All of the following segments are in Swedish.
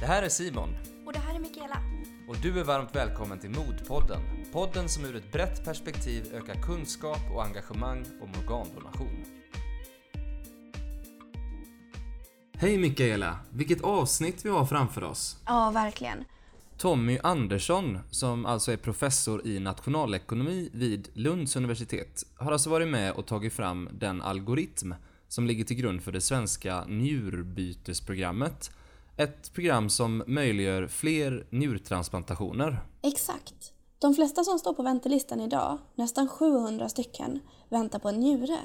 Det här är Simon Och det här är Mikaela. och du är varmt välkommen till Modpodden. Podden som ur ett brett perspektiv ökar kunskap och engagemang om organdonation. Hej Mikaela! Vilket avsnitt vi har framför oss. Ja, verkligen. Tommy Andersson, som alltså är professor i nationalekonomi vid Lunds universitet, har alltså varit med och tagit fram den algoritm som ligger till grund för det svenska njurbytesprogrammet. Ett program som möjliggör fler njurtransplantationer. Exakt. De flesta som står på väntelistan idag, nästan 700 stycken, väntar på en njure.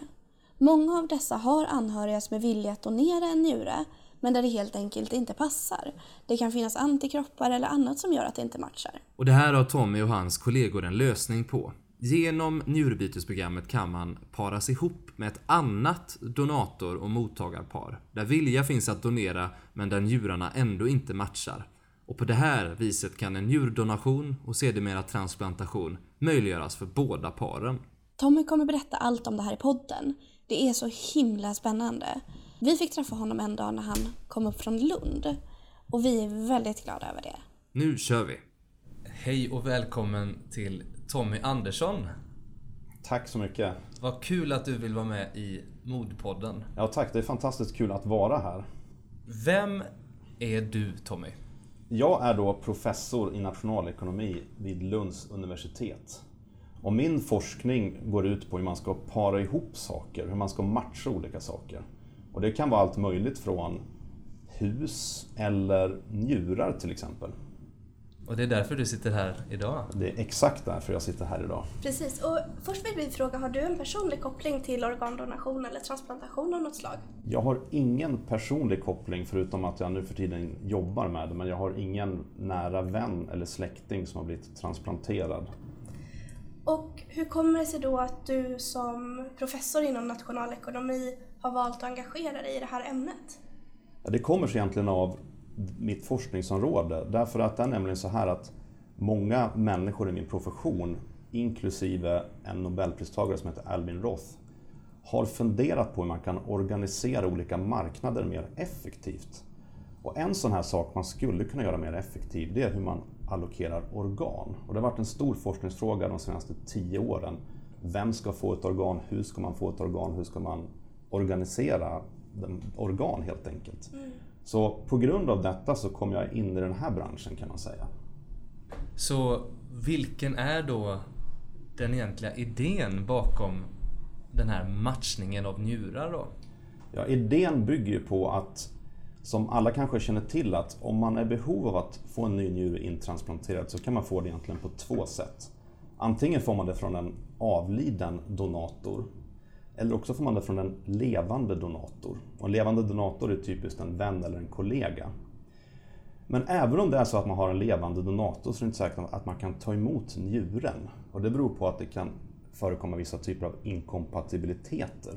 Många av dessa har anhöriga som är villiga att donera en njure, men där det helt enkelt inte passar. Det kan finnas antikroppar eller annat som gör att det inte matchar. Och det här har Tommy och hans kollegor en lösning på. Genom njurbytesprogrammet kan man paras ihop med ett annat donator och mottagarpar, där vilja finns att donera men där njurarna ändå inte matchar. Och på det här viset kan en njurdonation och sedermera transplantation möjliggöras för båda paren. Tommy kommer berätta allt om det här i podden. Det är så himla spännande. Vi fick träffa honom en dag när han kom upp från Lund. Och vi är väldigt glada över det. Nu kör vi! Hej och välkommen till Tommy Andersson. Tack så mycket. Vad kul att du vill vara med i Modpodden. Ja, tack. Det är fantastiskt kul att vara här. Vem är du Tommy? Jag är då professor i nationalekonomi vid Lunds universitet. Och min forskning går ut på hur man ska para ihop saker, hur man ska matcha olika saker. Och det kan vara allt möjligt från hus eller njurar till exempel. Och det är därför du sitter här idag. Det är exakt därför jag sitter här idag. Precis. Och först vill vi fråga, har du en personlig koppling till organdonation eller transplantation av något slag? Jag har ingen personlig koppling förutom att jag nu för tiden jobbar med det, men jag har ingen nära vän eller släkting som har blivit transplanterad. Och hur kommer det sig då att du som professor inom nationalekonomi har valt att engagera dig i det här ämnet? Ja, det kommer sig egentligen av mitt forskningsområde. Därför att det är nämligen så här att många människor i min profession, inklusive en nobelpristagare som heter Albin Roth, har funderat på hur man kan organisera olika marknader mer effektivt. Och en sån här sak man skulle kunna göra mer effektiv, det är hur man allokerar organ. Och det har varit en stor forskningsfråga de senaste tio åren. Vem ska få ett organ? Hur ska man få ett organ? Hur ska man organisera organ helt enkelt? Mm. Så på grund av detta så kom jag in i den här branschen kan man säga. Så vilken är då den egentliga idén bakom den här matchningen av njurar då? Ja, idén bygger ju på att, som alla kanske känner till, att om man är i behov av att få en ny njure intransplanterad så kan man få det egentligen på två sätt. Antingen får man det från en avliden donator eller också får man det från en levande donator. Och en levande donator är typiskt en vän eller en kollega. Men även om det är så att man har en levande donator så är det inte säkert att man kan ta emot njuren. Och det beror på att det kan förekomma vissa typer av inkompatibiliteter.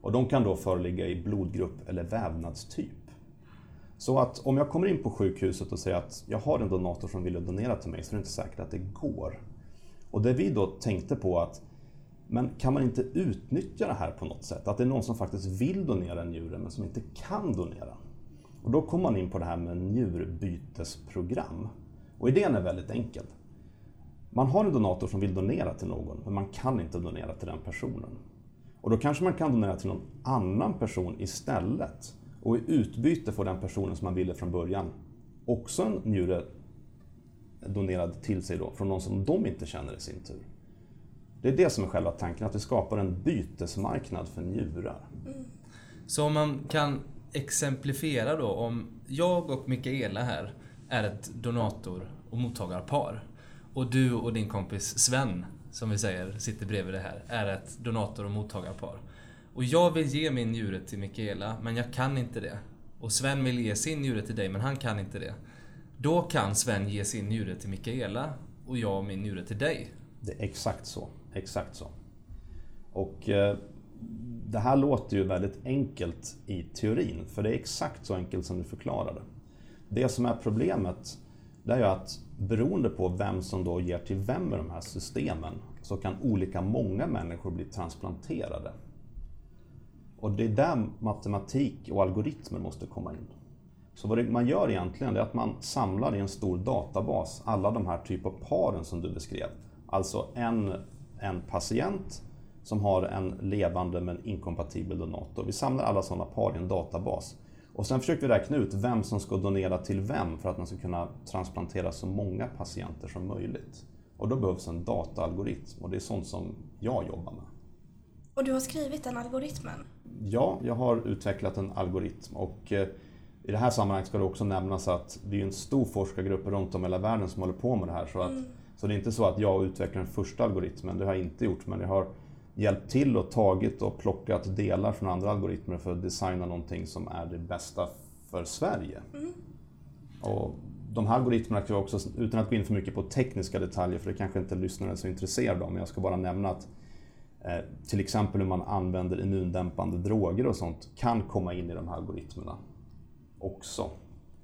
Och de kan då föreligga i blodgrupp eller vävnadstyp. Så att om jag kommer in på sjukhuset och säger att jag har en donator som vill donera till mig så är det inte säkert att det går. Och det vi då tänkte på att men kan man inte utnyttja det här på något sätt? Att det är någon som faktiskt vill donera en njure men som inte kan donera. Och då kommer man in på det här med njurbytesprogram. Och idén är väldigt enkel. Man har en donator som vill donera till någon, men man kan inte donera till den personen. Och då kanske man kan donera till någon annan person istället. Och i utbyte får den personen som man ville från början också en njure donerad till sig då, från någon som de inte känner i sin tur. Det är det som är själva tanken, att vi skapar en bytesmarknad för njurar. Så om man kan exemplifiera då om jag och Mikaela här är ett donator och mottagarpar och du och din kompis Sven, som vi säger, sitter bredvid det här, är ett donator och mottagarpar. Och jag vill ge min njure till Mikaela, men jag kan inte det. Och Sven vill ge sin njure till dig, men han kan inte det. Då kan Sven ge sin njure till Mikaela och jag min njure till dig. Det är exakt så. Exakt så. Och eh, det här låter ju väldigt enkelt i teorin, för det är exakt så enkelt som du förklarade. Det som är problemet, det är ju att beroende på vem som då ger till vem med de här systemen, så kan olika många människor bli transplanterade. Och det är där matematik och algoritmer måste komma in. Så vad man gör egentligen är att man samlar i en stor databas alla de här typ av paren som du beskrev. Alltså en, en patient som har en levande men inkompatibel donator. Vi samlar alla sådana par i en databas. Och sen försöker vi räkna ut vem som ska donera till vem för att man ska kunna transplantera så många patienter som möjligt. Och då behövs en dataalgoritm och det är sånt som jag jobbar med. Och du har skrivit den algoritmen? Ja, jag har utvecklat en algoritm och eh, i det här sammanhanget ska det också nämnas att det är en stor forskargrupp runt om i hela världen som håller på med det här. Så, att, mm. Så det är inte så att jag utvecklar den första algoritmen, det har jag inte gjort, men jag har hjälpt till och tagit och plockat delar från andra algoritmer för att designa någonting som är det bästa för Sverige. Mm. Och de här algoritmerna kan vi också, utan att gå in för mycket på tekniska detaljer, för det kanske inte lyssnaren är så intresserade av, men jag ska bara nämna att eh, till exempel hur man använder immundämpande droger och sånt kan komma in i de här algoritmerna också.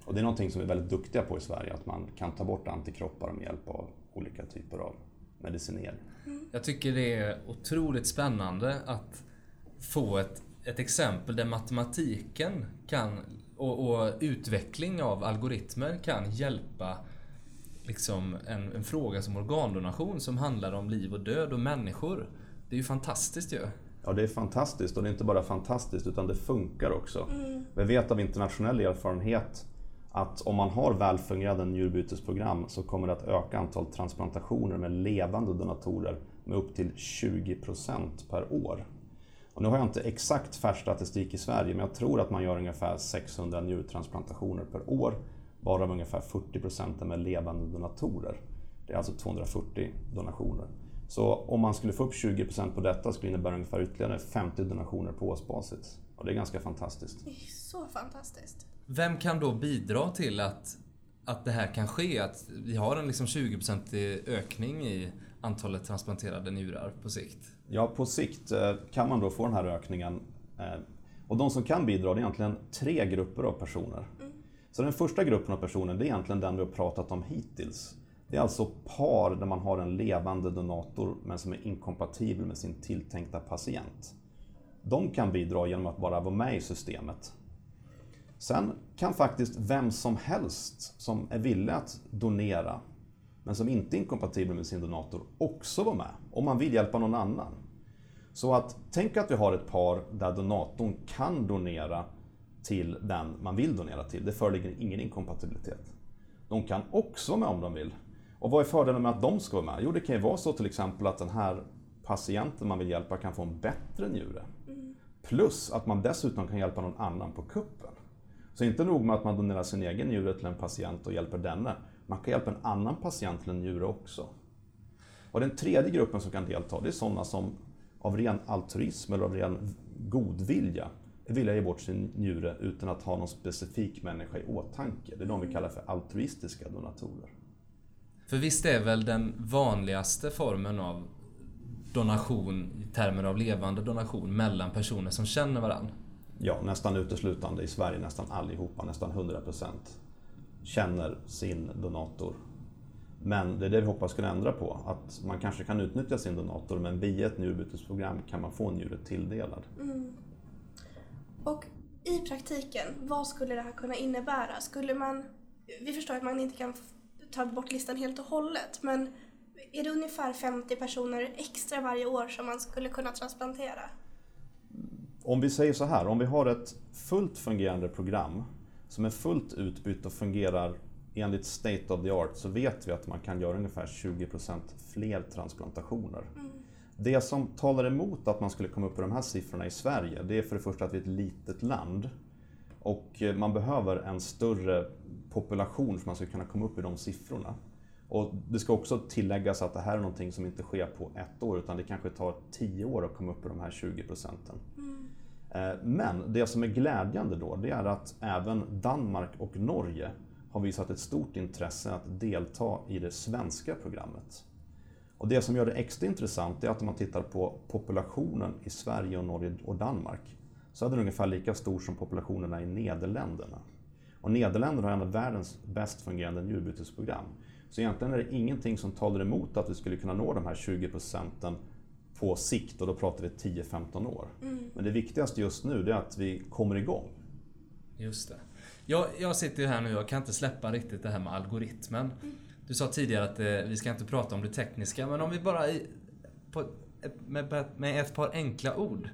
Och det är någonting som vi är väldigt duktiga på i Sverige, att man kan ta bort antikroppar med hjälp av olika typer av medicinering. Mm. Jag tycker det är otroligt spännande att få ett, ett exempel där matematiken kan och, och utveckling av algoritmer kan hjälpa liksom en, en, fråga som organdonation som handlar om liv och död och människor. Det är ju fantastiskt ju. Ja, det är fantastiskt och det är inte bara fantastiskt utan det funkar också. Mm. Vi vet av internationell erfarenhet att om man har välfungerande njurbytesprogram så kommer det att öka antalet transplantationer med levande donatorer med upp till 20% per år. Och nu har jag inte exakt färsk statistik i Sverige, men jag tror att man gör ungefär 600 njurtransplantationer per år, varav ungefär 40 är med levande donatorer. Det är alltså 240 donationer. Så om man skulle få upp 20% på detta skulle det innebära ungefär ytterligare 50 donationer på årsbasis. Och det är ganska fantastiskt. Det är så fantastiskt. Vem kan då bidra till att, att det här kan ske? Att vi har en liksom 20% ökning i antalet transplanterade njurar på sikt? Ja, på sikt eh, kan man då få den här ökningen. Eh, och de som kan bidra det är egentligen tre grupper av personer. Mm. Så den första gruppen av personer det är egentligen den vi har pratat om hittills. Det är alltså par där man har en levande donator men som är inkompatibel med sin tilltänkta patient. De kan bidra genom att bara vara med i systemet. Sen kan faktiskt vem som helst som är villig att donera men som inte är inkompatibel med sin donator också vara med om man vill hjälpa någon annan. Så att tänk att vi har ett par där donatorn kan donera till den man vill donera till. Det föreligger ingen inkompatibilitet. De kan också vara med om de vill. Och vad är fördelen med att de ska vara med? Jo, det kan ju vara så till exempel att den här patienten man vill hjälpa kan få en bättre njure. Mm. Plus att man dessutom kan hjälpa någon annan på kuppen. Så inte nog med att man donerar sin egen njure till en patient och hjälper denne. Man kan hjälpa en annan patient till en njure också. Och den tredje gruppen som kan delta, det är sådana som av ren altruism eller av ren godvilja vill ge bort sin njure utan att ha någon specifik människa i åtanke. Det är de vi kallar för altruistiska donatorer. För visst är väl den vanligaste formen av donation i termer av levande donation mellan personer som känner varandra? Ja, nästan uteslutande i Sverige, nästan allihopa, nästan 100% känner sin donator. Men det är det vi hoppas kunna ändra på, att man kanske kan utnyttja sin donator men via ett njurbytesprogram kan man få njuret tilldelad. Mm. Och i praktiken, vad skulle det här kunna innebära? Skulle man, vi förstår att man inte kan ta bort listan helt och hållet, men är det ungefär 50 personer extra varje år som man skulle kunna transplantera? Om vi säger så här, om vi har ett fullt fungerande program som är fullt utbyggt och fungerar enligt state of the art så vet vi att man kan göra ungefär 20% fler transplantationer. Mm. Det som talar emot att man skulle komma upp på de här siffrorna i Sverige, det är för det första att vi är ett litet land och man behöver en större population för att man ska kunna komma upp i de siffrorna. Och det ska också tilläggas att det här är någonting som inte sker på ett år utan det kanske tar tio år att komma upp i de här 20 procenten. Eh, men det som är glädjande då, det är att även Danmark och Norge har visat ett stort intresse att delta i det svenska programmet. Och det som gör det extra intressant är att om man tittar på populationen i Sverige, och Norge och Danmark så är den ungefär lika stor som populationerna i Nederländerna. Och Nederländerna har en av världens bäst fungerande njurbytesprogram. Så egentligen är det ingenting som talar emot att vi skulle kunna nå de här 20 procenten på sikt och då pratar vi 10-15 år. Mm. Men det viktigaste just nu är att vi kommer igång. Just det. Jag, jag sitter ju här nu och kan inte släppa riktigt det här med algoritmen. Du sa tidigare att eh, vi ska inte prata om det tekniska, men om vi bara i, på, med, med ett par enkla ord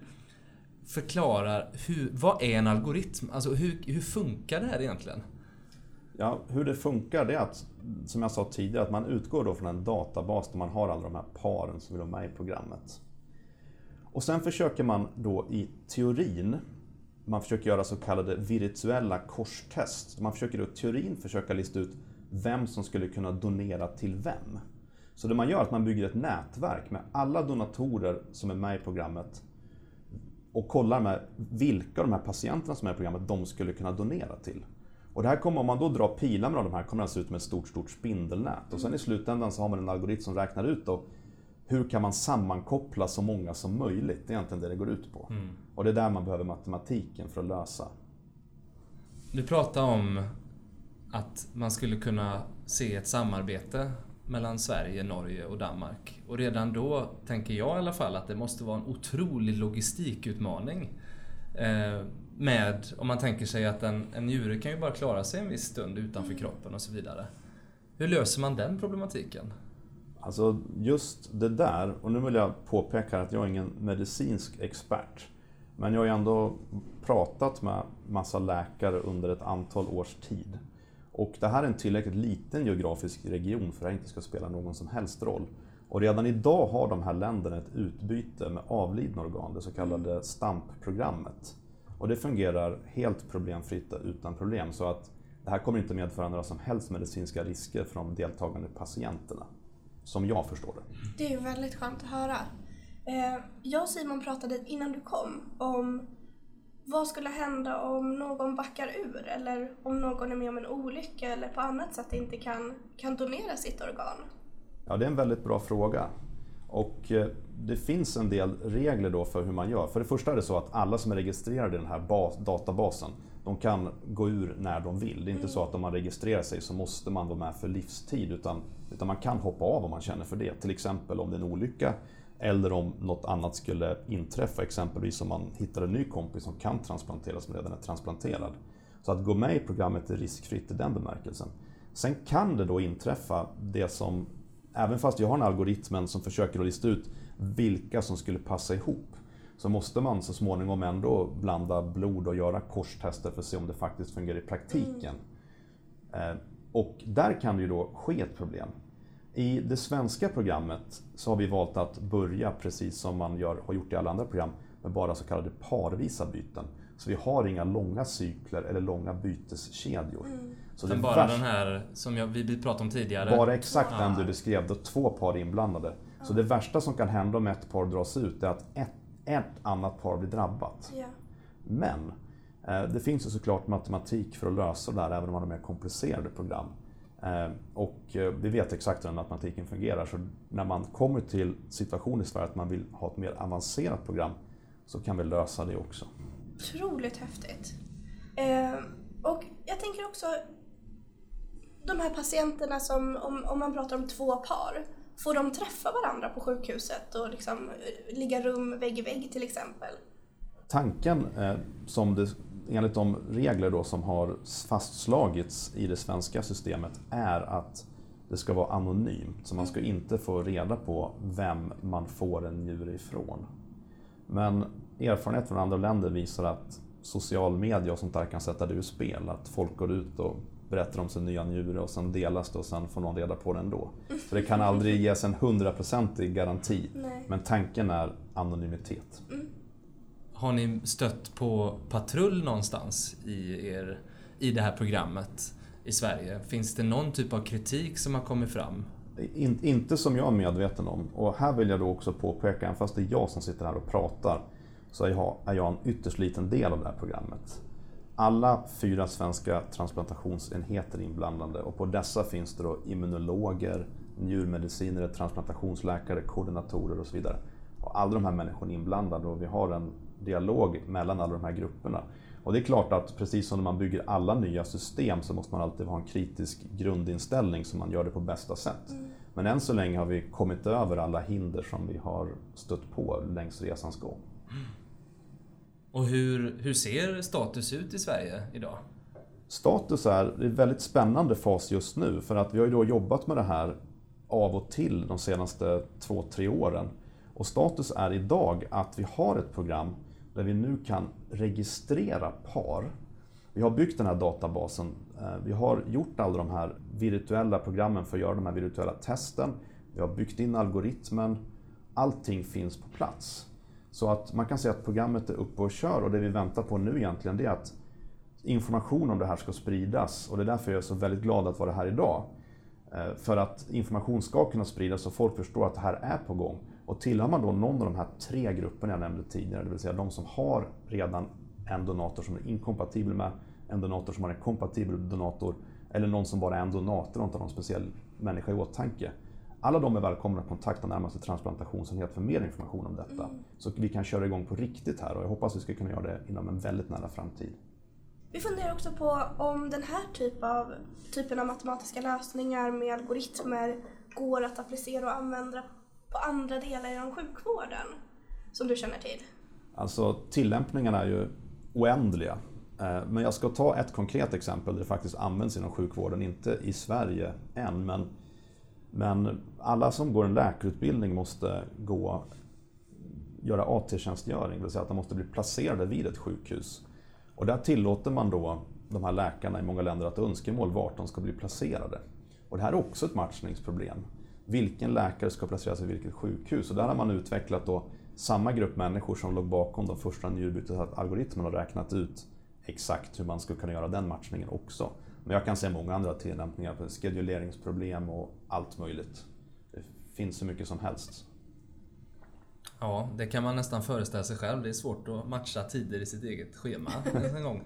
förklarar hur, vad är en algoritm? Alltså hur, hur funkar det här egentligen? Ja, hur det funkar det är att, som jag sa tidigare, att man utgår då från en databas där man har alla de här paren som vill vara med i programmet. Och sen försöker man då i teorin, man försöker göra så kallade virtuella korstest. Man försöker då i teorin försöka lista ut vem som skulle kunna donera till vem. Så det man gör är att man bygger ett nätverk med alla donatorer som är med i programmet och kollar med vilka av de här patienterna som är i programmet de skulle kunna donera till. Och det här kommer, om man då drar pilar med de här, kommer det se ut som ett stort, stort spindelnät. Och sen i slutändan så har man en algoritm som räknar ut då hur kan man sammankoppla så många som möjligt? Det är egentligen det det går ut på. Mm. Och det är där man behöver matematiken för att lösa. Du pratar om att man skulle kunna se ett samarbete mellan Sverige, Norge och Danmark. Och redan då tänker jag i alla fall att det måste vara en otrolig logistikutmaning. Med, om man tänker sig att en, en njure kan ju bara klara sig en viss stund utanför kroppen och så vidare. Hur löser man den problematiken? Alltså just det där, och nu vill jag påpeka att jag är ingen medicinsk expert. Men jag har ju ändå pratat med massa läkare under ett antal års tid. Och det här är en tillräckligt liten geografisk region för att det inte ska spela någon som helst roll. Och redan idag har de här länderna ett utbyte med avlidna organ, det så kallade STAMP-programmet. Och det fungerar helt problemfritt utan problem. Så att det här kommer inte medföra några som helst medicinska risker för de deltagande patienterna. Som jag förstår det. Det är väldigt skönt att höra. Eh, jag och Simon pratade innan du kom om vad skulle hända om någon backar ur eller om någon är med om en olycka eller på annat sätt inte kan, kan donera sitt organ? Ja, det är en väldigt bra fråga. Och eh, det finns en del regler då för hur man gör. För det första är det så att alla som är registrerade i den här bas, databasen, de kan gå ur när de vill. Det är inte så att om man registrerar sig så måste man vara med för livstid, utan, utan man kan hoppa av om man känner för det. Till exempel om det är en olycka eller om något annat skulle inträffa, exempelvis om man hittar en ny kompis som kan transplanteras som redan är transplanterad. Så att gå med i programmet är riskfritt i den bemärkelsen. Sen kan det då inträffa det som, även fast jag har en algoritm som försöker att lista ut vilka som skulle passa ihop, så måste man så småningom ändå blanda blod och göra korstester för att se om det faktiskt fungerar i praktiken. Mm. Och där kan det ju då ske ett problem. I det svenska programmet så har vi valt att börja precis som man gör, har gjort i alla andra program med bara så kallade parvisa byten. Så vi har inga långa cykler eller långa byteskedjor. Mm. Så Men bara värsta, den här som jag, vi pratade om tidigare? Bara exakt den du beskrev, då två par är inblandade. Så det värsta som kan hända om ett par dras ut är att ett, ett annat par blir drabbat. Yeah. Men eh, det finns ju såklart matematik för att lösa det här även om man har mer komplicerade program. Eh, och eh, vi vet exakt hur den matematiken fungerar, så när man kommer till situationen i Sverige att man vill ha ett mer avancerat program så kan vi lösa det också. Otroligt häftigt. Eh, och jag tänker också, de här patienterna som, om, om man pratar om två par, får de träffa varandra på sjukhuset och liksom ligga rum vägg i vägg till exempel? Tanken eh, som det enligt de regler då som har fastslagits i det svenska systemet är att det ska vara anonymt. Så man ska inte få reda på vem man får en njure ifrån. Men erfarenhet från andra länder visar att social media och sånt där kan sätta det ur spel. Att folk går ut och berättar om sin nya njure och sen delas det och sen får någon reda på det ändå. Så det kan aldrig ges en hundraprocentig garanti. Nej. Men tanken är anonymitet. Mm. Har ni stött på patrull någonstans i, er, i det här programmet i Sverige? Finns det någon typ av kritik som har kommit fram? In, inte som jag är medveten om. Och här vill jag då också påpeka, även fast det är jag som sitter här och pratar, så är jag, är jag en ytterst liten del av det här programmet. Alla fyra svenska transplantationsenheter inblandade och på dessa finns det då immunologer, njurmedicinare, transplantationsläkare, koordinatorer och så vidare. Och alla de här människorna är inblandade och vi har en dialog mellan alla de här grupperna. Och det är klart att precis som när man bygger alla nya system så måste man alltid ha en kritisk grundinställning så man gör det på bästa sätt. Mm. Men än så länge har vi kommit över alla hinder som vi har stött på längs resans gång. Och hur, hur ser status ut i Sverige idag? Status är en väldigt spännande fas just nu för att vi har ju då jobbat med det här av och till de senaste två, tre åren. Och status är idag att vi har ett program där vi nu kan registrera par. Vi har byggt den här databasen. Eh, vi har gjort alla de här virtuella programmen för att göra de här virtuella testen. Vi har byggt in algoritmen. Allting finns på plats. Så att man kan säga att programmet är uppe och kör och det vi väntar på nu egentligen det är att information om det här ska spridas och det är därför jag är så väldigt glad att vara här idag. Eh, för att information ska kunna spridas och folk förstår att det här är på gång. Och tillhör man då någon av de här tre grupperna jag nämnde tidigare, det vill säga de som har redan en donator som är inkompatibel med en donator som har en kompatibel donator eller någon som bara är en donator och inte har någon speciell människa i åtanke. Alla de är välkomna att kontakta närmaste transplantationsenhet för mer information om detta. Mm. Så vi kan köra igång på riktigt här och jag hoppas vi ska kunna göra det inom en väldigt nära framtid. Vi funderar också på om den här typ av, typen av matematiska lösningar med algoritmer går att applicera och använda på andra delar inom sjukvården som du känner till? Alltså tillämpningarna är ju oändliga. Eh, men jag ska ta ett konkret exempel där det faktiskt används inom sjukvården, inte i Sverige än, men, men alla som går en läkarutbildning måste gå, göra AT-tjänstgöring, det vill säga att de måste bli placerade vid ett sjukhus. Och där tillåter man då de här läkarna i många länder att önskemål vart de ska bli placerade. Och det här är också ett matchningsproblem. Vilken läkare ska placeras vid vilket sjukhus? Och där har man utvecklat då samma grupp människor som låg bakom de första njurbytesalgoritmerna och räknat ut exakt hur man skulle kunna göra den matchningen också. Men jag kan se många andra tillämpningar på skeduleringsproblem och allt möjligt. Det finns hur mycket som helst. Ja, det kan man nästan föreställa sig själv. Det är svårt att matcha tider i sitt eget schema en gång.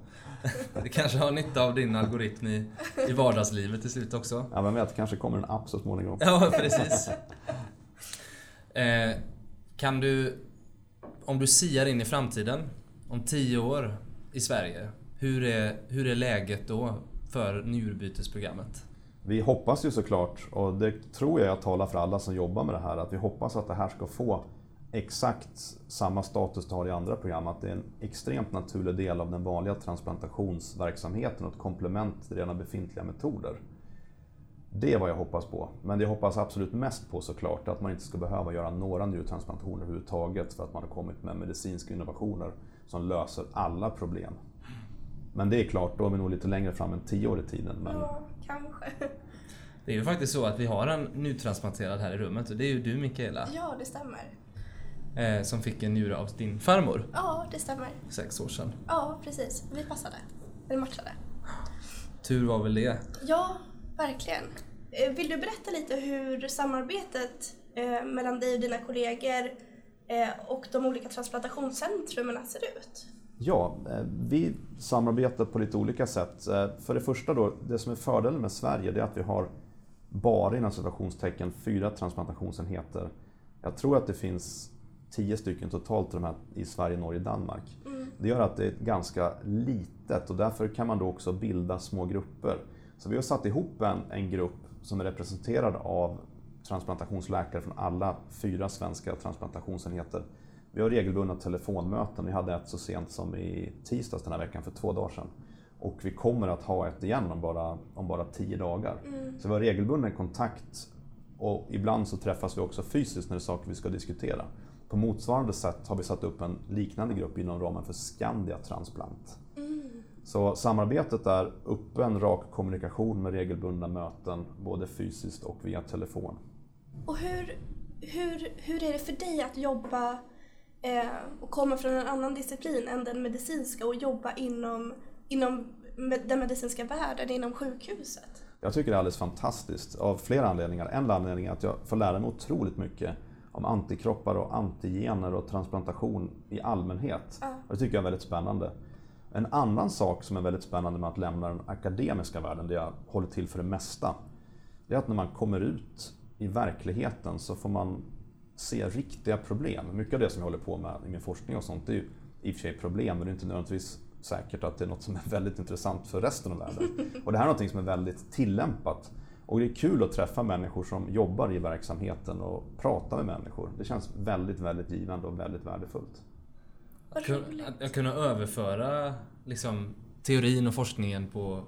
Det kanske har nytta av din algoritm i, i vardagslivet till slut också. Ja, vem vet, det kanske kommer en app så småningom. Ja, precis. Eh, kan du, om du siar in i framtiden, om tio år i Sverige, hur är, hur är läget då för njurbytesprogrammet? Vi hoppas ju såklart, och det tror jag jag talar för alla som jobbar med det här, att vi hoppas att det här ska få exakt samma status det har i andra program, att det är en extremt naturlig del av den vanliga transplantationsverksamheten och ett komplement till redan befintliga metoder. Det är vad jag hoppas på. Men det jag hoppas absolut mest på såklart är att man inte ska behöva göra några njurtransplantationer överhuvudtaget för att man har kommit med medicinska innovationer som löser alla problem. Men det är klart, då är vi nog lite längre fram än tio år i tiden. Men... Ja, kanske. Det är ju faktiskt så att vi har en njurtransplanterad här i rummet och det är ju du Mikaela. Ja, det stämmer. Eh, som fick en njure av din farmor. Ja, det stämmer. Sex år sedan. Ja, precis. Vi passade. Eller matchade. Tur var väl det. Ja, verkligen. Eh, vill du berätta lite hur samarbetet eh, mellan dig och dina kollegor och de olika transplantationscentrumen ser ut? Ja, vi samarbetar på lite olika sätt. För det första då, det som är fördelen med Sverige det är att vi har bara inom situationstecken fyra transplantationsenheter. Jag tror att det finns tio stycken totalt de här i Sverige, Norge, Danmark. Mm. Det gör att det är ganska litet och därför kan man då också bilda små grupper. Så vi har satt ihop en, en grupp som är representerad av transplantationsläkare från alla fyra svenska transplantationsenheter. Vi har regelbundna telefonmöten. Vi hade ett så sent som i tisdags den här veckan, för två dagar sedan. Och vi kommer att ha ett igen om bara, om bara tio dagar. Mm. Så vi har regelbunden kontakt och ibland så träffas vi också fysiskt när det är saker vi ska diskutera. På motsvarande sätt har vi satt upp en liknande grupp inom ramen för Skandia Transplant. Mm. Så samarbetet är öppen, rak kommunikation med regelbundna möten, både fysiskt och via telefon. Och hur, hur, hur är det för dig att jobba och komma från en annan disciplin än den medicinska och jobba inom, inom den medicinska världen, inom sjukhuset? Jag tycker det är alldeles fantastiskt av flera anledningar. En anledning är att jag får lära mig otroligt mycket om antikroppar och antigener och transplantation i allmänhet. Och det tycker jag är väldigt spännande. En annan sak som är väldigt spännande med att lämna den akademiska världen, där jag håller till för det mesta, det är att när man kommer ut i verkligheten så får man se riktiga problem. Mycket av det som jag håller på med i min forskning och sånt, är ju i och för sig problem, men det är inte nödvändigtvis säkert att det är något som är väldigt intressant för resten av världen. Och det här är något som är väldigt tillämpat. Och det är kul att träffa människor som jobbar i verksamheten och prata med människor. Det känns väldigt, väldigt givande och väldigt värdefullt. Att kunna överföra liksom, teorin och forskningen på,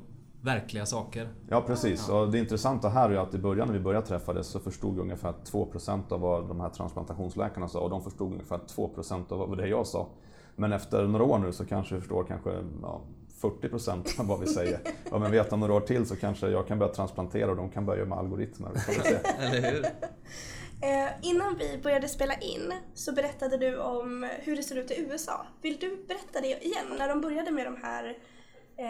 verkliga saker. Ja precis, och det intressanta här är att i början när vi började träffades så förstod vi ungefär 2% av vad de här transplantationsläkarna sa och de förstod ungefär 2% av vad det jag sa. Men efter några år nu så kanske vi förstår kanske ja, 40% av vad vi säger. Om jag vet om några år till så kanske jag kan börja transplantera och de kan börja med algoritmer. Eller hur? Eh, innan vi började spela in så berättade du om hur det ser ut i USA. Vill du berätta det igen, när de började med de här eh,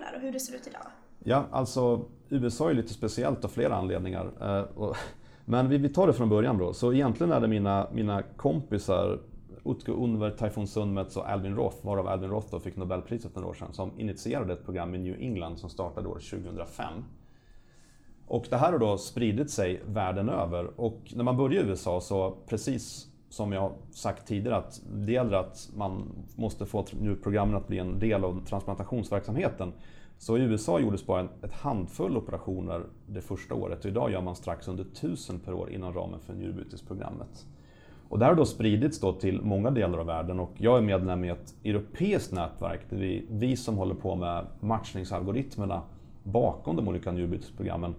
där och hur det ser ut idag? Ja, alltså USA är lite speciellt av flera anledningar. Eh, och, men vi, vi tar det från början då. Så egentligen är det mina, mina kompisar Utku Unver, Typhoon Sunmets och Alvin Roth, varav Alvin Roth då fick Nobelpriset för några år sedan, som initierade ett program i New England som startade år 2005. Och det här har då spridit sig världen över och när man började i USA så precis som jag sagt tidigare att det gäller att man måste få njurprogrammen att bli en del av transplantationsverksamheten. Så i USA gjordes bara en ett handfull operationer det första året och idag gör man strax under 1000 per år inom ramen för njurbytesprogrammet. Och det här har då spridits då till många delar av världen och jag är medlem i ett europeiskt nätverk där vi, vi som håller på med matchningsalgoritmerna bakom de olika njurbytesprogrammen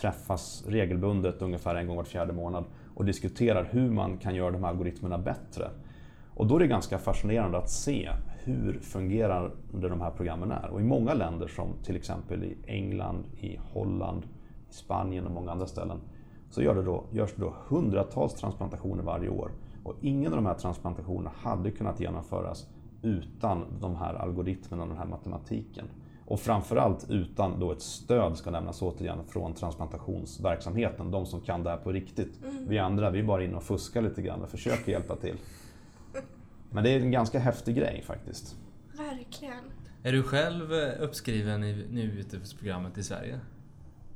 träffas regelbundet ungefär en gång var fjärde månad och diskuterar hur man kan göra de här algoritmerna bättre. Och då är det ganska fascinerande att se hur fungerande de här programmen är. Och i många länder som till exempel i England, i Holland, i Spanien och många andra ställen så gör det då, görs det då hundratals transplantationer varje år. Och ingen av de här transplantationerna hade kunnat genomföras utan de här algoritmerna och den här matematiken. Och framförallt utan då ett stöd ska lämnas återigen från transplantationsverksamheten, de som kan det här på riktigt. Mm. Vi andra, vi är bara inne och fuskar lite grann och försöker hjälpa till. Men det är en ganska häftig grej faktiskt. Verkligen. Är du själv eh, uppskriven i nyutbytesprogrammet i Sverige?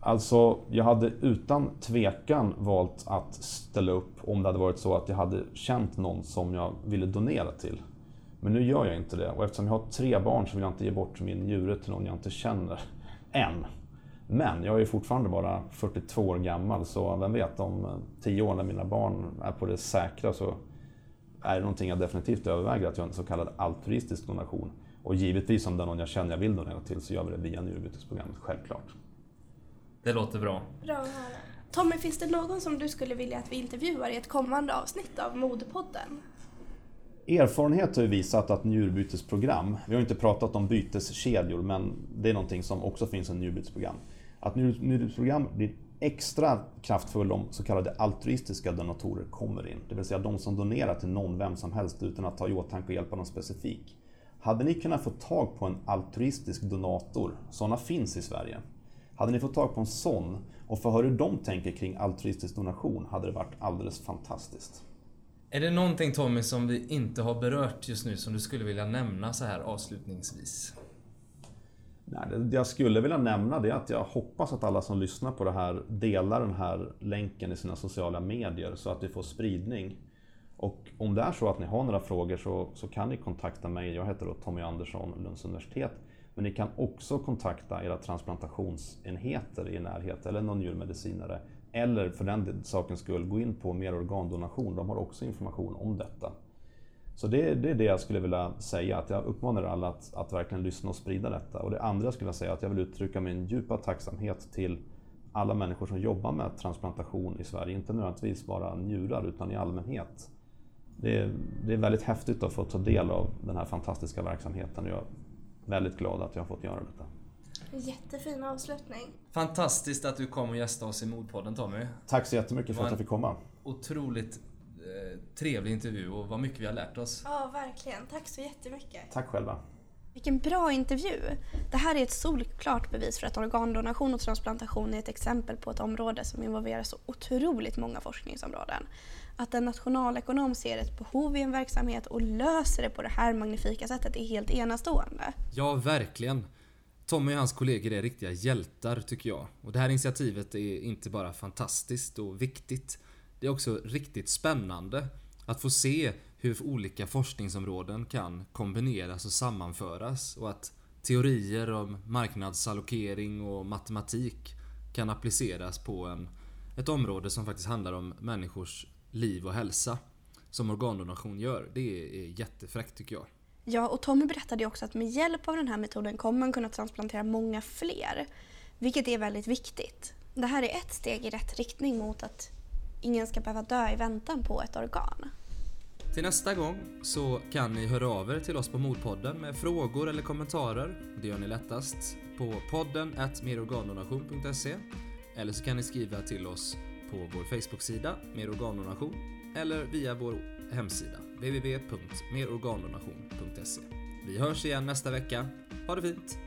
Alltså, jag hade utan tvekan valt att ställa upp om det hade varit så att jag hade känt någon som jag ville donera till. Men nu gör jag inte det och eftersom jag har tre barn så vill jag inte ge bort min njure till någon jag inte känner. Än. Men jag är fortfarande bara 42 år gammal så vem vet om 10 år när mina barn är på det säkra så är det någonting jag definitivt överväger att göra en så kallad altruistisk donation. Och givetvis om det är någon jag känner jag vill donera till så gör vi det via njurbytesprogrammet, självklart. Det låter bra. Bra att höra. Tommy, finns det någon som du skulle vilja att vi intervjuar i ett kommande avsnitt av Modepodden? Erfarenhet har ju visat att njurbytesprogram, vi har inte pratat om byteskedjor men det är någonting som också finns i njurbytesprogram. Att njurbytesprogram blir extra kraftfulla om så kallade altruistiska donatorer kommer in. Det vill säga de som donerar till någon, vem som helst utan att ta i åtanke och hjälpa någon specifik. Hade ni kunnat få tag på en altruistisk donator, sådana finns i Sverige. Hade ni fått tag på en sån och få höra hur de tänker kring altruistisk donation hade det varit alldeles fantastiskt. Är det någonting Tommy som vi inte har berört just nu som du skulle vilja nämna så här avslutningsvis? Nej, det jag skulle vilja nämna det är att jag hoppas att alla som lyssnar på det här delar den här länken i sina sociala medier så att vi får spridning. Och om det är så att ni har några frågor så, så kan ni kontakta mig. Jag heter då Tommy Andersson, Lunds universitet. Men ni kan också kontakta era transplantationsenheter i närheten eller någon njurmedicinare eller för den sakens skull, gå in på mer organdonation. De har också information om detta. Så det, det är det jag skulle vilja säga, att jag uppmanar alla att, att verkligen lyssna och sprida detta. Och det andra jag skulle vilja säga är att jag vill uttrycka min djupa tacksamhet till alla människor som jobbar med transplantation i Sverige. Inte nödvändigtvis bara njurar, utan i allmänhet. Det är, det är väldigt häftigt att få ta del av den här fantastiska verksamheten och jag är väldigt glad att jag har fått göra detta. Jättefin avslutning. Fantastiskt att du kom och gästade oss i Mordpodden Tommy. Tack så jättemycket för att jag fick komma. Otroligt eh, trevlig intervju och vad mycket vi har lärt oss. Ja, verkligen. Tack så jättemycket. Tack själva. Vilken bra intervju! Det här är ett solklart bevis för att organdonation och transplantation är ett exempel på ett område som involverar så otroligt många forskningsområden. Att en nationalekonom ser ett behov i en verksamhet och löser det på det här magnifika sättet är helt enastående. Ja, verkligen. Tommy och hans kollegor är riktiga hjältar tycker jag. Och det här initiativet är inte bara fantastiskt och viktigt. Det är också riktigt spännande att få se hur olika forskningsområden kan kombineras och sammanföras och att teorier om marknadsallokering och matematik kan appliceras på en, ett område som faktiskt handlar om människors liv och hälsa. Som organdonation gör. Det är jättefräckt tycker jag. Ja, och Tommy berättade också att med hjälp av den här metoden kommer man kunna transplantera många fler. Vilket är väldigt viktigt. Det här är ett steg i rätt riktning mot att ingen ska behöva dö i väntan på ett organ. Till nästa gång så kan ni höra av er till oss på Mordpodden med frågor eller kommentarer. Det gör ni lättast på podden merorgandonation.se eller så kan ni skriva till oss på vår Facebook-sida Mer organdonation eller via vår hemsida www.merorgandonation.se. Vi hörs igen nästa vecka. Ha det fint!